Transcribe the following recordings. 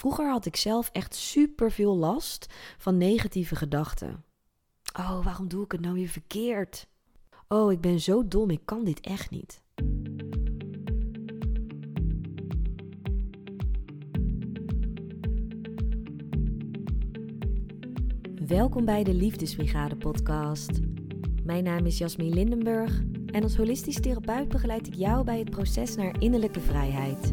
Vroeger had ik zelf echt super veel last van negatieve gedachten. Oh, waarom doe ik het nou weer verkeerd? Oh, ik ben zo dom, ik kan dit echt niet. Welkom bij de Liefdesbrigade podcast. Mijn naam is Jasmin Lindenburg en als holistisch therapeut begeleid ik jou bij het proces naar innerlijke vrijheid.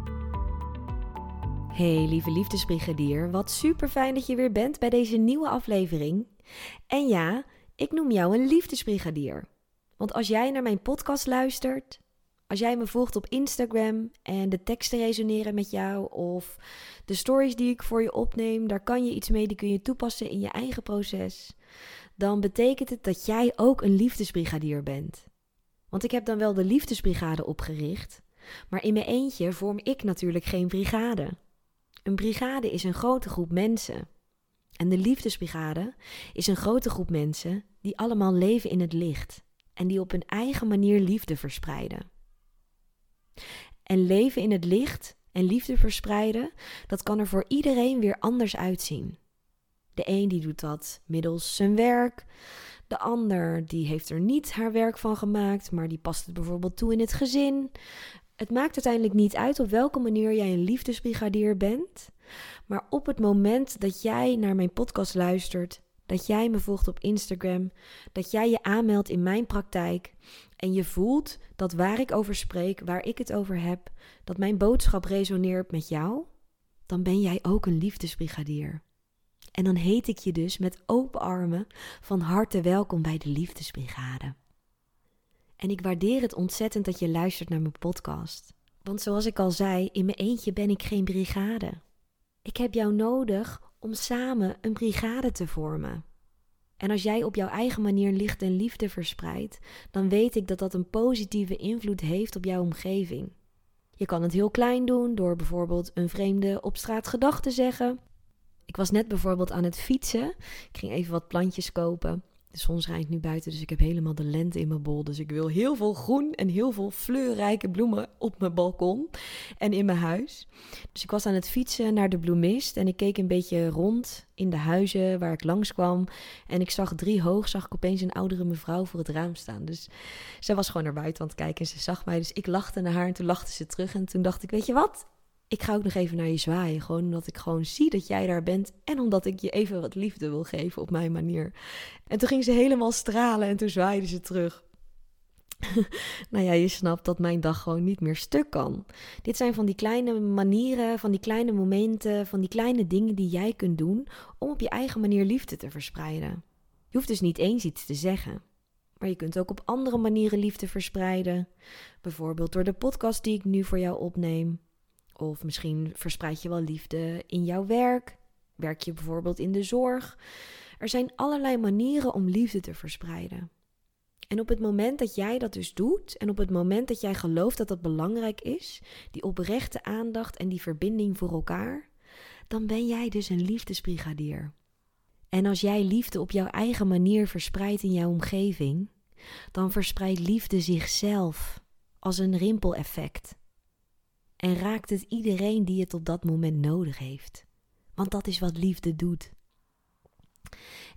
Hey lieve liefdesbrigadier, wat super fijn dat je weer bent bij deze nieuwe aflevering. En ja, ik noem jou een liefdesbrigadier. Want als jij naar mijn podcast luistert, als jij me volgt op Instagram en de teksten resoneren met jou of de stories die ik voor je opneem, daar kan je iets mee, die kun je toepassen in je eigen proces, dan betekent het dat jij ook een liefdesbrigadier bent. Want ik heb dan wel de liefdesbrigade opgericht, maar in mijn eentje vorm ik natuurlijk geen brigade. Een brigade is een grote groep mensen. En de liefdesbrigade is een grote groep mensen die allemaal leven in het licht en die op hun eigen manier liefde verspreiden. En leven in het licht en liefde verspreiden, dat kan er voor iedereen weer anders uitzien. De een die doet dat middels zijn werk, de ander die heeft er niet haar werk van gemaakt, maar die past het bijvoorbeeld toe in het gezin. Het maakt uiteindelijk niet uit op welke manier jij een liefdesbrigadier bent. Maar op het moment dat jij naar mijn podcast luistert, dat jij me volgt op Instagram, dat jij je aanmeldt in mijn praktijk en je voelt dat waar ik over spreek, waar ik het over heb, dat mijn boodschap resoneert met jou, dan ben jij ook een liefdesbrigadier. En dan heet ik je dus met open armen van harte welkom bij de Liefdesbrigade. En ik waardeer het ontzettend dat je luistert naar mijn podcast. Want zoals ik al zei, in mijn eentje ben ik geen brigade. Ik heb jou nodig om samen een brigade te vormen. En als jij op jouw eigen manier licht en liefde verspreidt, dan weet ik dat dat een positieve invloed heeft op jouw omgeving. Je kan het heel klein doen door bijvoorbeeld een vreemde op straat gedachte zeggen. Ik was net bijvoorbeeld aan het fietsen. Ik ging even wat plantjes kopen. De zon schijnt nu buiten, dus ik heb helemaal de lente in mijn bol. Dus ik wil heel veel groen en heel veel fleurrijke bloemen op mijn balkon en in mijn huis. Dus ik was aan het fietsen naar de bloemist en ik keek een beetje rond in de huizen waar ik langskwam. En ik zag drie hoog, zag ik opeens een oudere mevrouw voor het raam staan. Dus zij was gewoon naar buiten aan het kijken en ze zag mij. Dus ik lachte naar haar en toen lachte ze terug. En toen dacht ik, weet je wat? Ik ga ook nog even naar je zwaaien. Gewoon omdat ik gewoon zie dat jij daar bent. En omdat ik je even wat liefde wil geven op mijn manier. En toen ging ze helemaal stralen en toen zwaaide ze terug. nou ja, je snapt dat mijn dag gewoon niet meer stuk kan. Dit zijn van die kleine manieren, van die kleine momenten, van die kleine dingen die jij kunt doen om op je eigen manier liefde te verspreiden. Je hoeft dus niet eens iets te zeggen. Maar je kunt ook op andere manieren liefde verspreiden. Bijvoorbeeld door de podcast die ik nu voor jou opneem. Of misschien verspreid je wel liefde in jouw werk. Werk je bijvoorbeeld in de zorg. Er zijn allerlei manieren om liefde te verspreiden. En op het moment dat jij dat dus doet en op het moment dat jij gelooft dat dat belangrijk is, die oprechte aandacht en die verbinding voor elkaar, dan ben jij dus een liefdesbrigadier. En als jij liefde op jouw eigen manier verspreidt in jouw omgeving, dan verspreidt liefde zichzelf als een rimpeleffect en raakt het iedereen die het op dat moment nodig heeft. Want dat is wat liefde doet.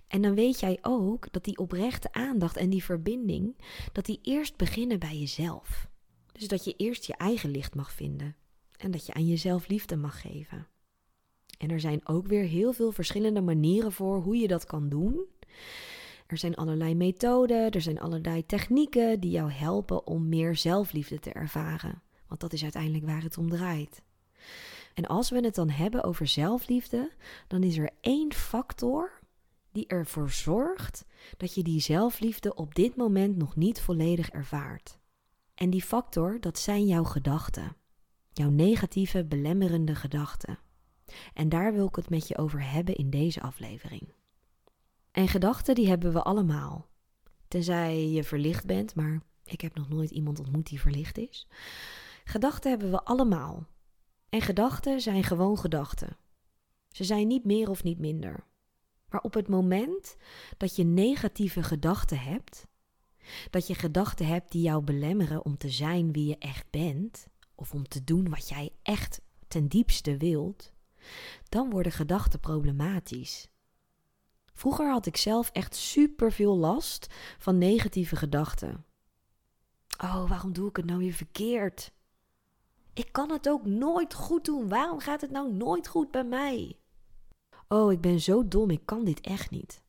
En dan weet jij ook dat die oprechte aandacht en die verbinding, dat die eerst beginnen bij jezelf. Dus dat je eerst je eigen licht mag vinden en dat je aan jezelf liefde mag geven. En er zijn ook weer heel veel verschillende manieren voor hoe je dat kan doen. Er zijn allerlei methoden, er zijn allerlei technieken die jou helpen om meer zelfliefde te ervaren. Want dat is uiteindelijk waar het om draait. En als we het dan hebben over zelfliefde, dan is er één factor die ervoor zorgt dat je die zelfliefde op dit moment nog niet volledig ervaart. En die factor, dat zijn jouw gedachten. Jouw negatieve, belemmerende gedachten. En daar wil ik het met je over hebben in deze aflevering. En gedachten die hebben we allemaal. Tenzij je verlicht bent, maar ik heb nog nooit iemand ontmoet die verlicht is. Gedachten hebben we allemaal. En gedachten zijn gewoon gedachten. Ze zijn niet meer of niet minder. Maar op het moment dat je negatieve gedachten hebt, dat je gedachten hebt die jou belemmeren om te zijn wie je echt bent, of om te doen wat jij echt ten diepste wilt, dan worden gedachten problematisch. Vroeger had ik zelf echt super veel last van negatieve gedachten. Oh, waarom doe ik het nou weer verkeerd? Ik kan het ook nooit goed doen. Waarom gaat het nou nooit goed bij mij? Oh, ik ben zo dom, ik kan dit echt niet.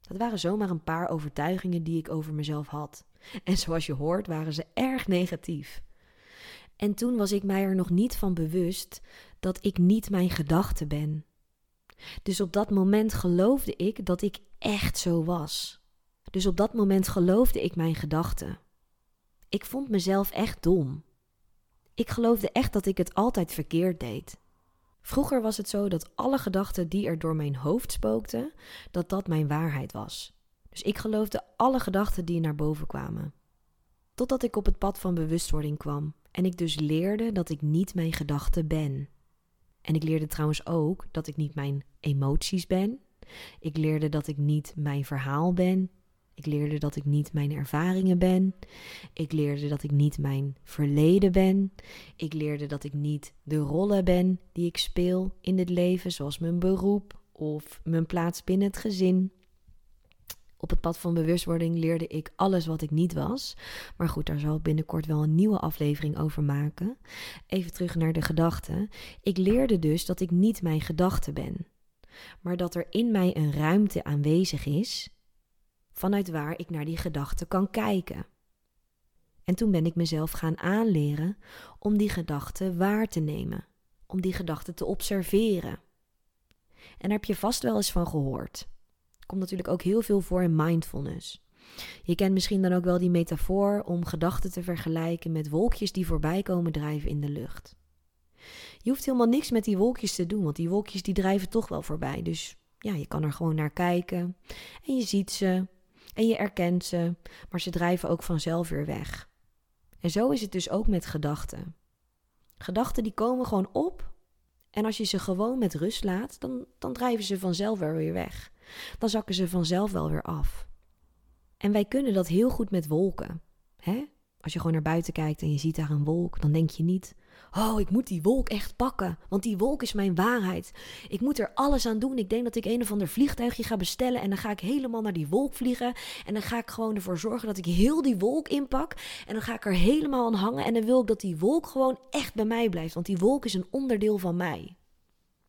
Dat waren zomaar een paar overtuigingen die ik over mezelf had. En zoals je hoort, waren ze erg negatief. En toen was ik mij er nog niet van bewust dat ik niet mijn gedachte ben. Dus op dat moment geloofde ik dat ik echt zo was. Dus op dat moment geloofde ik mijn gedachten. Ik vond mezelf echt dom. Ik geloofde echt dat ik het altijd verkeerd deed. Vroeger was het zo dat alle gedachten die er door mijn hoofd spookten, dat dat mijn waarheid was. Dus ik geloofde alle gedachten die naar boven kwamen. Totdat ik op het pad van bewustwording kwam en ik dus leerde dat ik niet mijn gedachten ben. En ik leerde trouwens ook dat ik niet mijn emoties ben. Ik leerde dat ik niet mijn verhaal ben. Ik leerde dat ik niet mijn ervaringen ben. Ik leerde dat ik niet mijn verleden ben. Ik leerde dat ik niet de rollen ben die ik speel in het leven, zoals mijn beroep of mijn plaats binnen het gezin. Op het pad van bewustwording leerde ik alles wat ik niet was. Maar goed, daar zal ik binnenkort wel een nieuwe aflevering over maken. Even terug naar de gedachten. Ik leerde dus dat ik niet mijn gedachten ben, maar dat er in mij een ruimte aanwezig is vanuit waar ik naar die gedachten kan kijken. En toen ben ik mezelf gaan aanleren om die gedachten waar te nemen, om die gedachten te observeren. En daar heb je vast wel eens van gehoord. Komt natuurlijk ook heel veel voor in mindfulness. Je kent misschien dan ook wel die metafoor om gedachten te vergelijken met wolkjes die voorbij komen drijven in de lucht. Je hoeft helemaal niks met die wolkjes te doen, want die wolkjes die drijven toch wel voorbij. Dus ja, je kan er gewoon naar kijken en je ziet ze en je erkent ze, maar ze drijven ook vanzelf weer weg. En zo is het dus ook met gedachten. Gedachten die komen gewoon op en als je ze gewoon met rust laat, dan, dan drijven ze vanzelf wel weer weg. Dan zakken ze vanzelf wel weer af. En wij kunnen dat heel goed met wolken. Hè? Als je gewoon naar buiten kijkt en je ziet daar een wolk, dan denk je niet: Oh, ik moet die wolk echt pakken, want die wolk is mijn waarheid. Ik moet er alles aan doen. Ik denk dat ik een of ander vliegtuigje ga bestellen en dan ga ik helemaal naar die wolk vliegen. En dan ga ik gewoon ervoor zorgen dat ik heel die wolk inpak. En dan ga ik er helemaal aan hangen en dan wil ik dat die wolk gewoon echt bij mij blijft, want die wolk is een onderdeel van mij.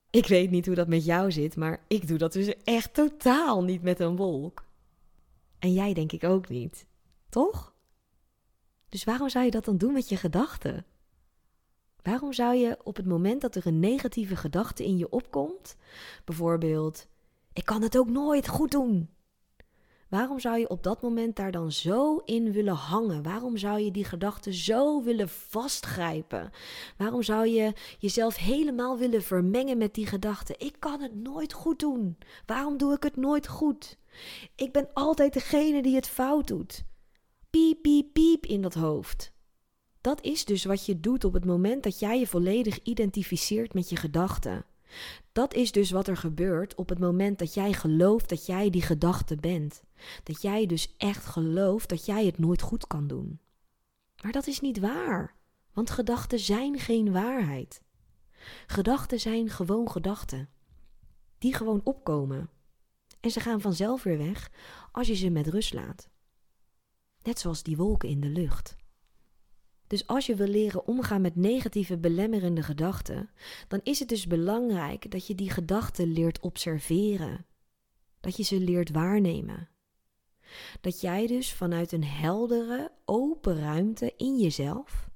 Ik weet niet hoe dat met jou zit, maar ik doe dat dus echt totaal niet met een wolk. En jij denk ik ook niet, toch? Dus waarom zou je dat dan doen met je gedachten? Waarom zou je op het moment dat er een negatieve gedachte in je opkomt, bijvoorbeeld: Ik kan het ook nooit goed doen. Waarom zou je op dat moment daar dan zo in willen hangen? Waarom zou je die gedachte zo willen vastgrijpen? Waarom zou je jezelf helemaal willen vermengen met die gedachte? Ik kan het nooit goed doen. Waarom doe ik het nooit goed? Ik ben altijd degene die het fout doet. Piep, piep, piep in dat hoofd. Dat is dus wat je doet op het moment dat jij je volledig identificeert met je gedachten. Dat is dus wat er gebeurt op het moment dat jij gelooft dat jij die gedachte bent. Dat jij dus echt gelooft dat jij het nooit goed kan doen. Maar dat is niet waar, want gedachten zijn geen waarheid. Gedachten zijn gewoon gedachten, die gewoon opkomen. En ze gaan vanzelf weer weg als je ze met rust laat. Net zoals die wolken in de lucht. Dus als je wil leren omgaan met negatieve belemmerende gedachten, dan is het dus belangrijk dat je die gedachten leert observeren. Dat je ze leert waarnemen. Dat jij dus vanuit een heldere, open ruimte in jezelf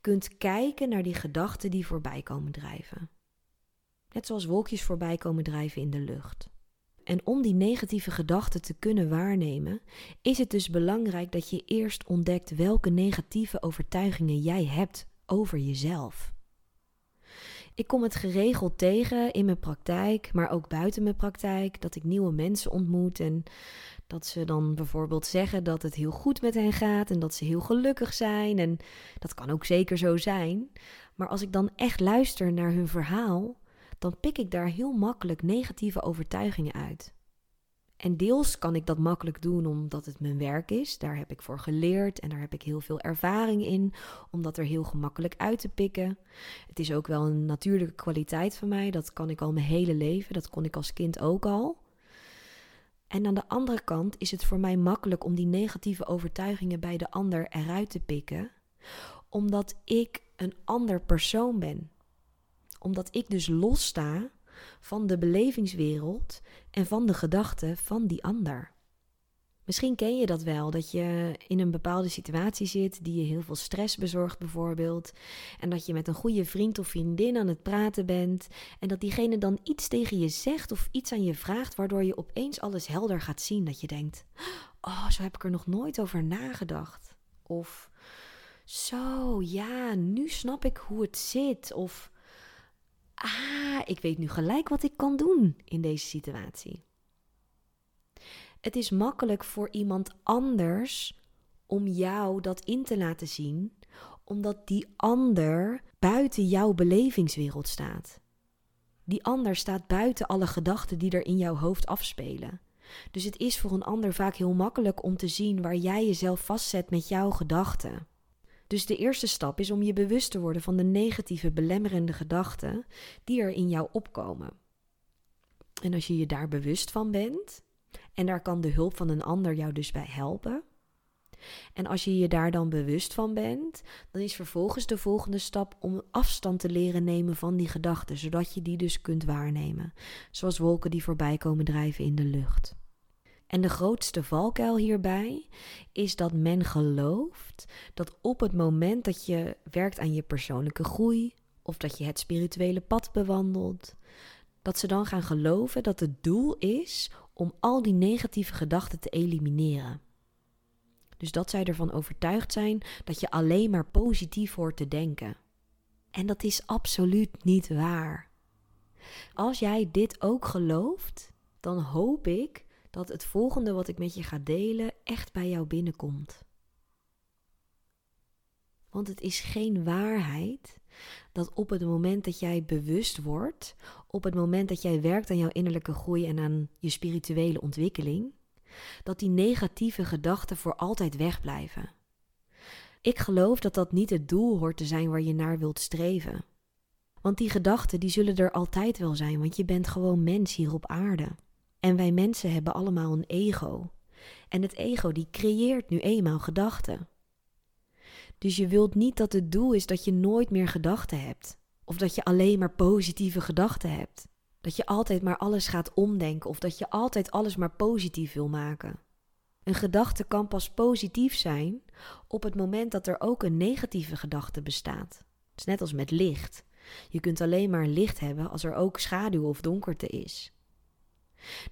kunt kijken naar die gedachten die voorbij komen drijven. Net zoals wolkjes voorbij komen drijven in de lucht. En om die negatieve gedachten te kunnen waarnemen, is het dus belangrijk dat je eerst ontdekt welke negatieve overtuigingen jij hebt over jezelf. Ik kom het geregeld tegen in mijn praktijk, maar ook buiten mijn praktijk, dat ik nieuwe mensen ontmoet en Dat ze dan bijvoorbeeld zeggen dat het heel goed met hen gaat en dat ze heel gelukkig zijn. En dat kan ook zeker zo zijn. Maar als ik dan echt luister naar hun verhaal, dan pik ik daar heel makkelijk negatieve overtuigingen uit. En deels kan ik dat makkelijk doen omdat het mijn werk is. Daar heb ik voor geleerd en daar heb ik heel veel ervaring in, om dat er heel gemakkelijk uit te pikken. Het is ook wel een natuurlijke kwaliteit van mij. Dat kan ik al mijn hele leven. Dat kon ik als kind ook al. En aan de andere kant is het voor mij makkelijk om die negatieve overtuigingen bij de ander eruit te pikken, omdat ik een ander persoon ben. Omdat ik dus lossta van de belevingswereld en van de gedachten van die ander. Misschien ken je dat wel, dat je in een bepaalde situatie zit die je heel veel stress bezorgt bijvoorbeeld. En dat je met een goede vriend of vriendin aan het praten bent. En dat diegene dan iets tegen je zegt of iets aan je vraagt, waardoor je opeens alles helder gaat zien. Dat je denkt, oh, zo heb ik er nog nooit over nagedacht. Of, zo, ja, nu snap ik hoe het zit. Of, ah, ik weet nu gelijk wat ik kan doen in deze situatie. Het is makkelijk voor iemand anders om jou dat in te laten zien, omdat die ander buiten jouw belevingswereld staat. Die ander staat buiten alle gedachten die er in jouw hoofd afspelen. Dus het is voor een ander vaak heel makkelijk om te zien waar jij jezelf vastzet met jouw gedachten. Dus de eerste stap is om je bewust te worden van de negatieve belemmerende gedachten die er in jou opkomen. En als je je daar bewust van bent, en daar kan de hulp van een ander jou dus bij helpen. En als je je daar dan bewust van bent, dan is vervolgens de volgende stap om afstand te leren nemen van die gedachten, zodat je die dus kunt waarnemen, zoals wolken die voorbij komen drijven in de lucht. En de grootste valkuil hierbij is dat men gelooft dat op het moment dat je werkt aan je persoonlijke groei of dat je het spirituele pad bewandelt, dat ze dan gaan geloven dat het doel is om al die negatieve gedachten te elimineren. Dus dat zij ervan overtuigd zijn dat je alleen maar positief hoort te denken. En dat is absoluut niet waar. Als jij dit ook gelooft, dan hoop ik dat het volgende wat ik met je ga delen echt bij jou binnenkomt. Want het is geen waarheid dat op het moment dat jij bewust wordt, op het moment dat jij werkt aan jouw innerlijke groei en aan je spirituele ontwikkeling, dat die negatieve gedachten voor altijd wegblijven. Ik geloof dat dat niet het doel hoort te zijn waar je naar wilt streven. Want die gedachten die zullen er altijd wel zijn, want je bent gewoon mens hier op aarde. En wij mensen hebben allemaal een ego. En het ego die creëert nu eenmaal gedachten. Dus je wilt niet dat het doel is dat je nooit meer gedachten hebt. Of dat je alleen maar positieve gedachten hebt. Dat je altijd maar alles gaat omdenken of dat je altijd alles maar positief wil maken. Een gedachte kan pas positief zijn op het moment dat er ook een negatieve gedachte bestaat. Het is net als met licht. Je kunt alleen maar licht hebben als er ook schaduw of donkerte is.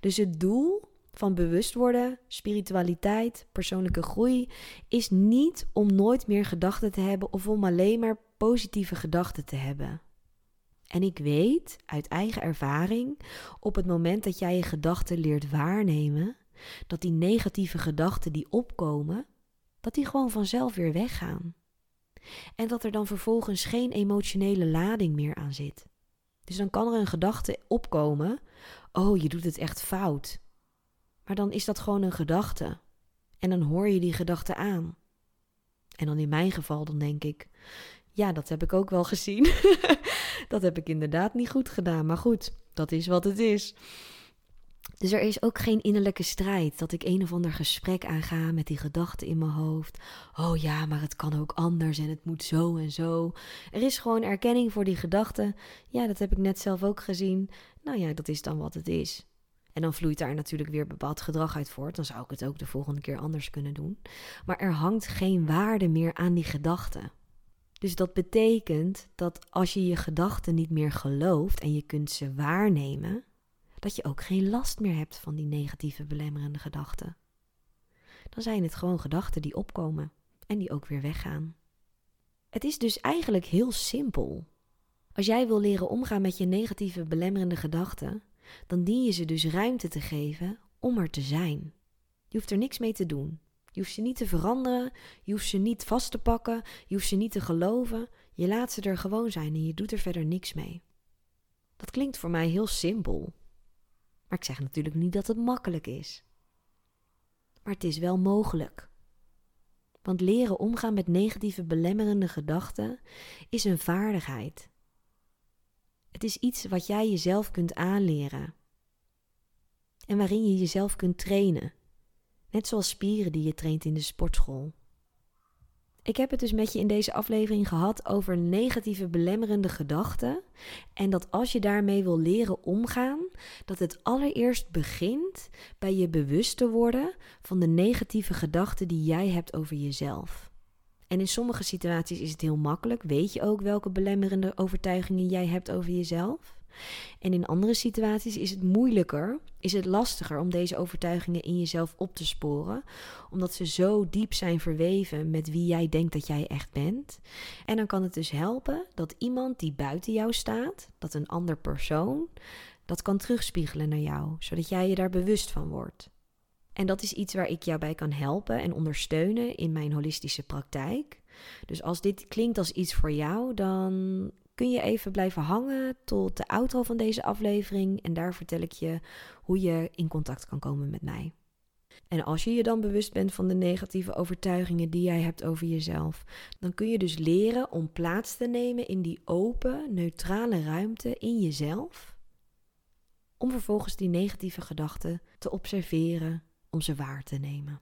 Dus het doel van bewust worden, spiritualiteit, persoonlijke groei, is niet om nooit meer gedachten te hebben of om alleen maar positieve gedachten te hebben. En ik weet uit eigen ervaring, op het moment dat jij je gedachten leert waarnemen, dat die negatieve gedachten die opkomen, dat die gewoon vanzelf weer weggaan. En dat er dan vervolgens geen emotionele lading meer aan zit. Dus dan kan er een gedachte opkomen: oh, je doet het echt fout. Maar dan is dat gewoon een gedachte. En dan hoor je die gedachte aan. En dan in mijn geval, dan denk ik: ja, dat heb ik ook wel gezien. dat heb ik inderdaad niet goed gedaan. Maar goed, dat is wat het is. Dus er is ook geen innerlijke strijd dat ik een of ander gesprek aanga met die gedachten in mijn hoofd. Oh ja, maar het kan ook anders en het moet zo en zo. Er is gewoon erkenning voor die gedachten. Ja, dat heb ik net zelf ook gezien. Nou ja, dat is dan wat het is. En dan vloeit daar natuurlijk weer bepaald gedrag uit voort. Dan zou ik het ook de volgende keer anders kunnen doen. Maar er hangt geen waarde meer aan die gedachten. Dus dat betekent dat als je je gedachten niet meer gelooft en je kunt ze waarnemen, dat je ook geen last meer hebt van die negatieve belemmerende gedachten. Dan zijn het gewoon gedachten die opkomen en die ook weer weggaan. Het is dus eigenlijk heel simpel. Als jij wil leren omgaan met je negatieve belemmerende gedachten, dan dien je ze dus ruimte te geven om er te zijn. Je hoeft er niks mee te doen. Je hoeft ze niet te veranderen, je hoeft ze niet vast te pakken, je hoeft ze niet te geloven. Je laat ze er gewoon zijn en je doet er verder niks mee. Dat klinkt voor mij heel simpel. Maar ik zeg natuurlijk niet dat het makkelijk is. Maar het is wel mogelijk. Want leren omgaan met negatieve belemmerende gedachten is een vaardigheid. Het is iets wat jij jezelf kunt aanleren. En waarin je jezelf kunt trainen. Net zoals spieren die je traint in de sportschool. Ik heb het dus met je in deze aflevering gehad over negatieve belemmerende gedachten. En dat als je daarmee wil leren omgaan, dat het allereerst begint bij je bewust te worden van de negatieve gedachten die jij hebt over jezelf. En in sommige situaties is het heel makkelijk. Weet je ook welke belemmerende overtuigingen jij hebt over jezelf? En in andere situaties is het moeilijker, is het lastiger om deze overtuigingen in jezelf op te sporen, omdat ze zo diep zijn verweven met wie jij denkt dat jij echt bent. En dan kan het dus helpen dat iemand die buiten jou staat, dat een ander persoon, dat kan terugspiegelen naar jou, zodat jij je daar bewust van wordt. En dat is iets waar ik jou bij kan helpen en ondersteunen in mijn holistische praktijk. Dus als dit klinkt als iets voor jou, dan kun je even blijven hangen tot de outro van deze aflevering. En daar vertel ik je hoe je in contact kan komen met mij. En als je je dan bewust bent van de negatieve overtuigingen die jij hebt over jezelf, dan kun je dus leren om plaats te nemen in die open, neutrale ruimte in jezelf. Om vervolgens die negatieve gedachten te observeren, om ze waar te nemen.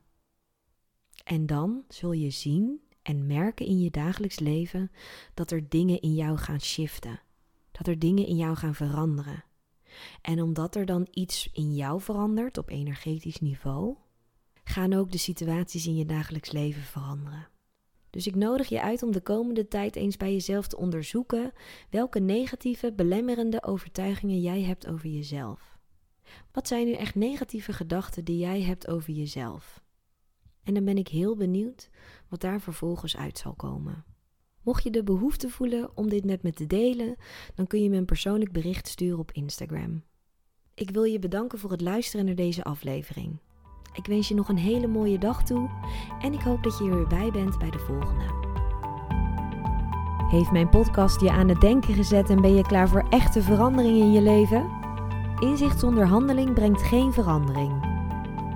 En dan zul je zien en merken in je dagelijks leven dat er dingen in jou gaan shiften. Dat er dingen in jou gaan veranderen. En omdat er dan iets in jou verandert op energetisch niveau, gaan ook de situaties in je dagelijks leven veranderen. Dus ik nodig je uit om de komende tijd eens bij jezelf te onderzoeken welke negatieve, belemmerende overtuigingen jij hebt over jezelf. Wat zijn nu echt negatieve gedachten die jij hebt over jezelf? En dan ben ik heel benieuwd wat daar vervolgens uit zal komen. Mocht je de behoefte voelen om dit met me te delen, dan kun je me een persoonlijk bericht sturen op Instagram. Ik wil je bedanken voor het luisteren naar deze aflevering. Ik wens je nog een hele mooie dag toe en ik hoop dat je er weer bij bent bij de volgende. Heeft mijn podcast je aan het denken gezet en ben je klaar voor echte verandering in je leven? Inzicht zonder handeling brengt geen verandering.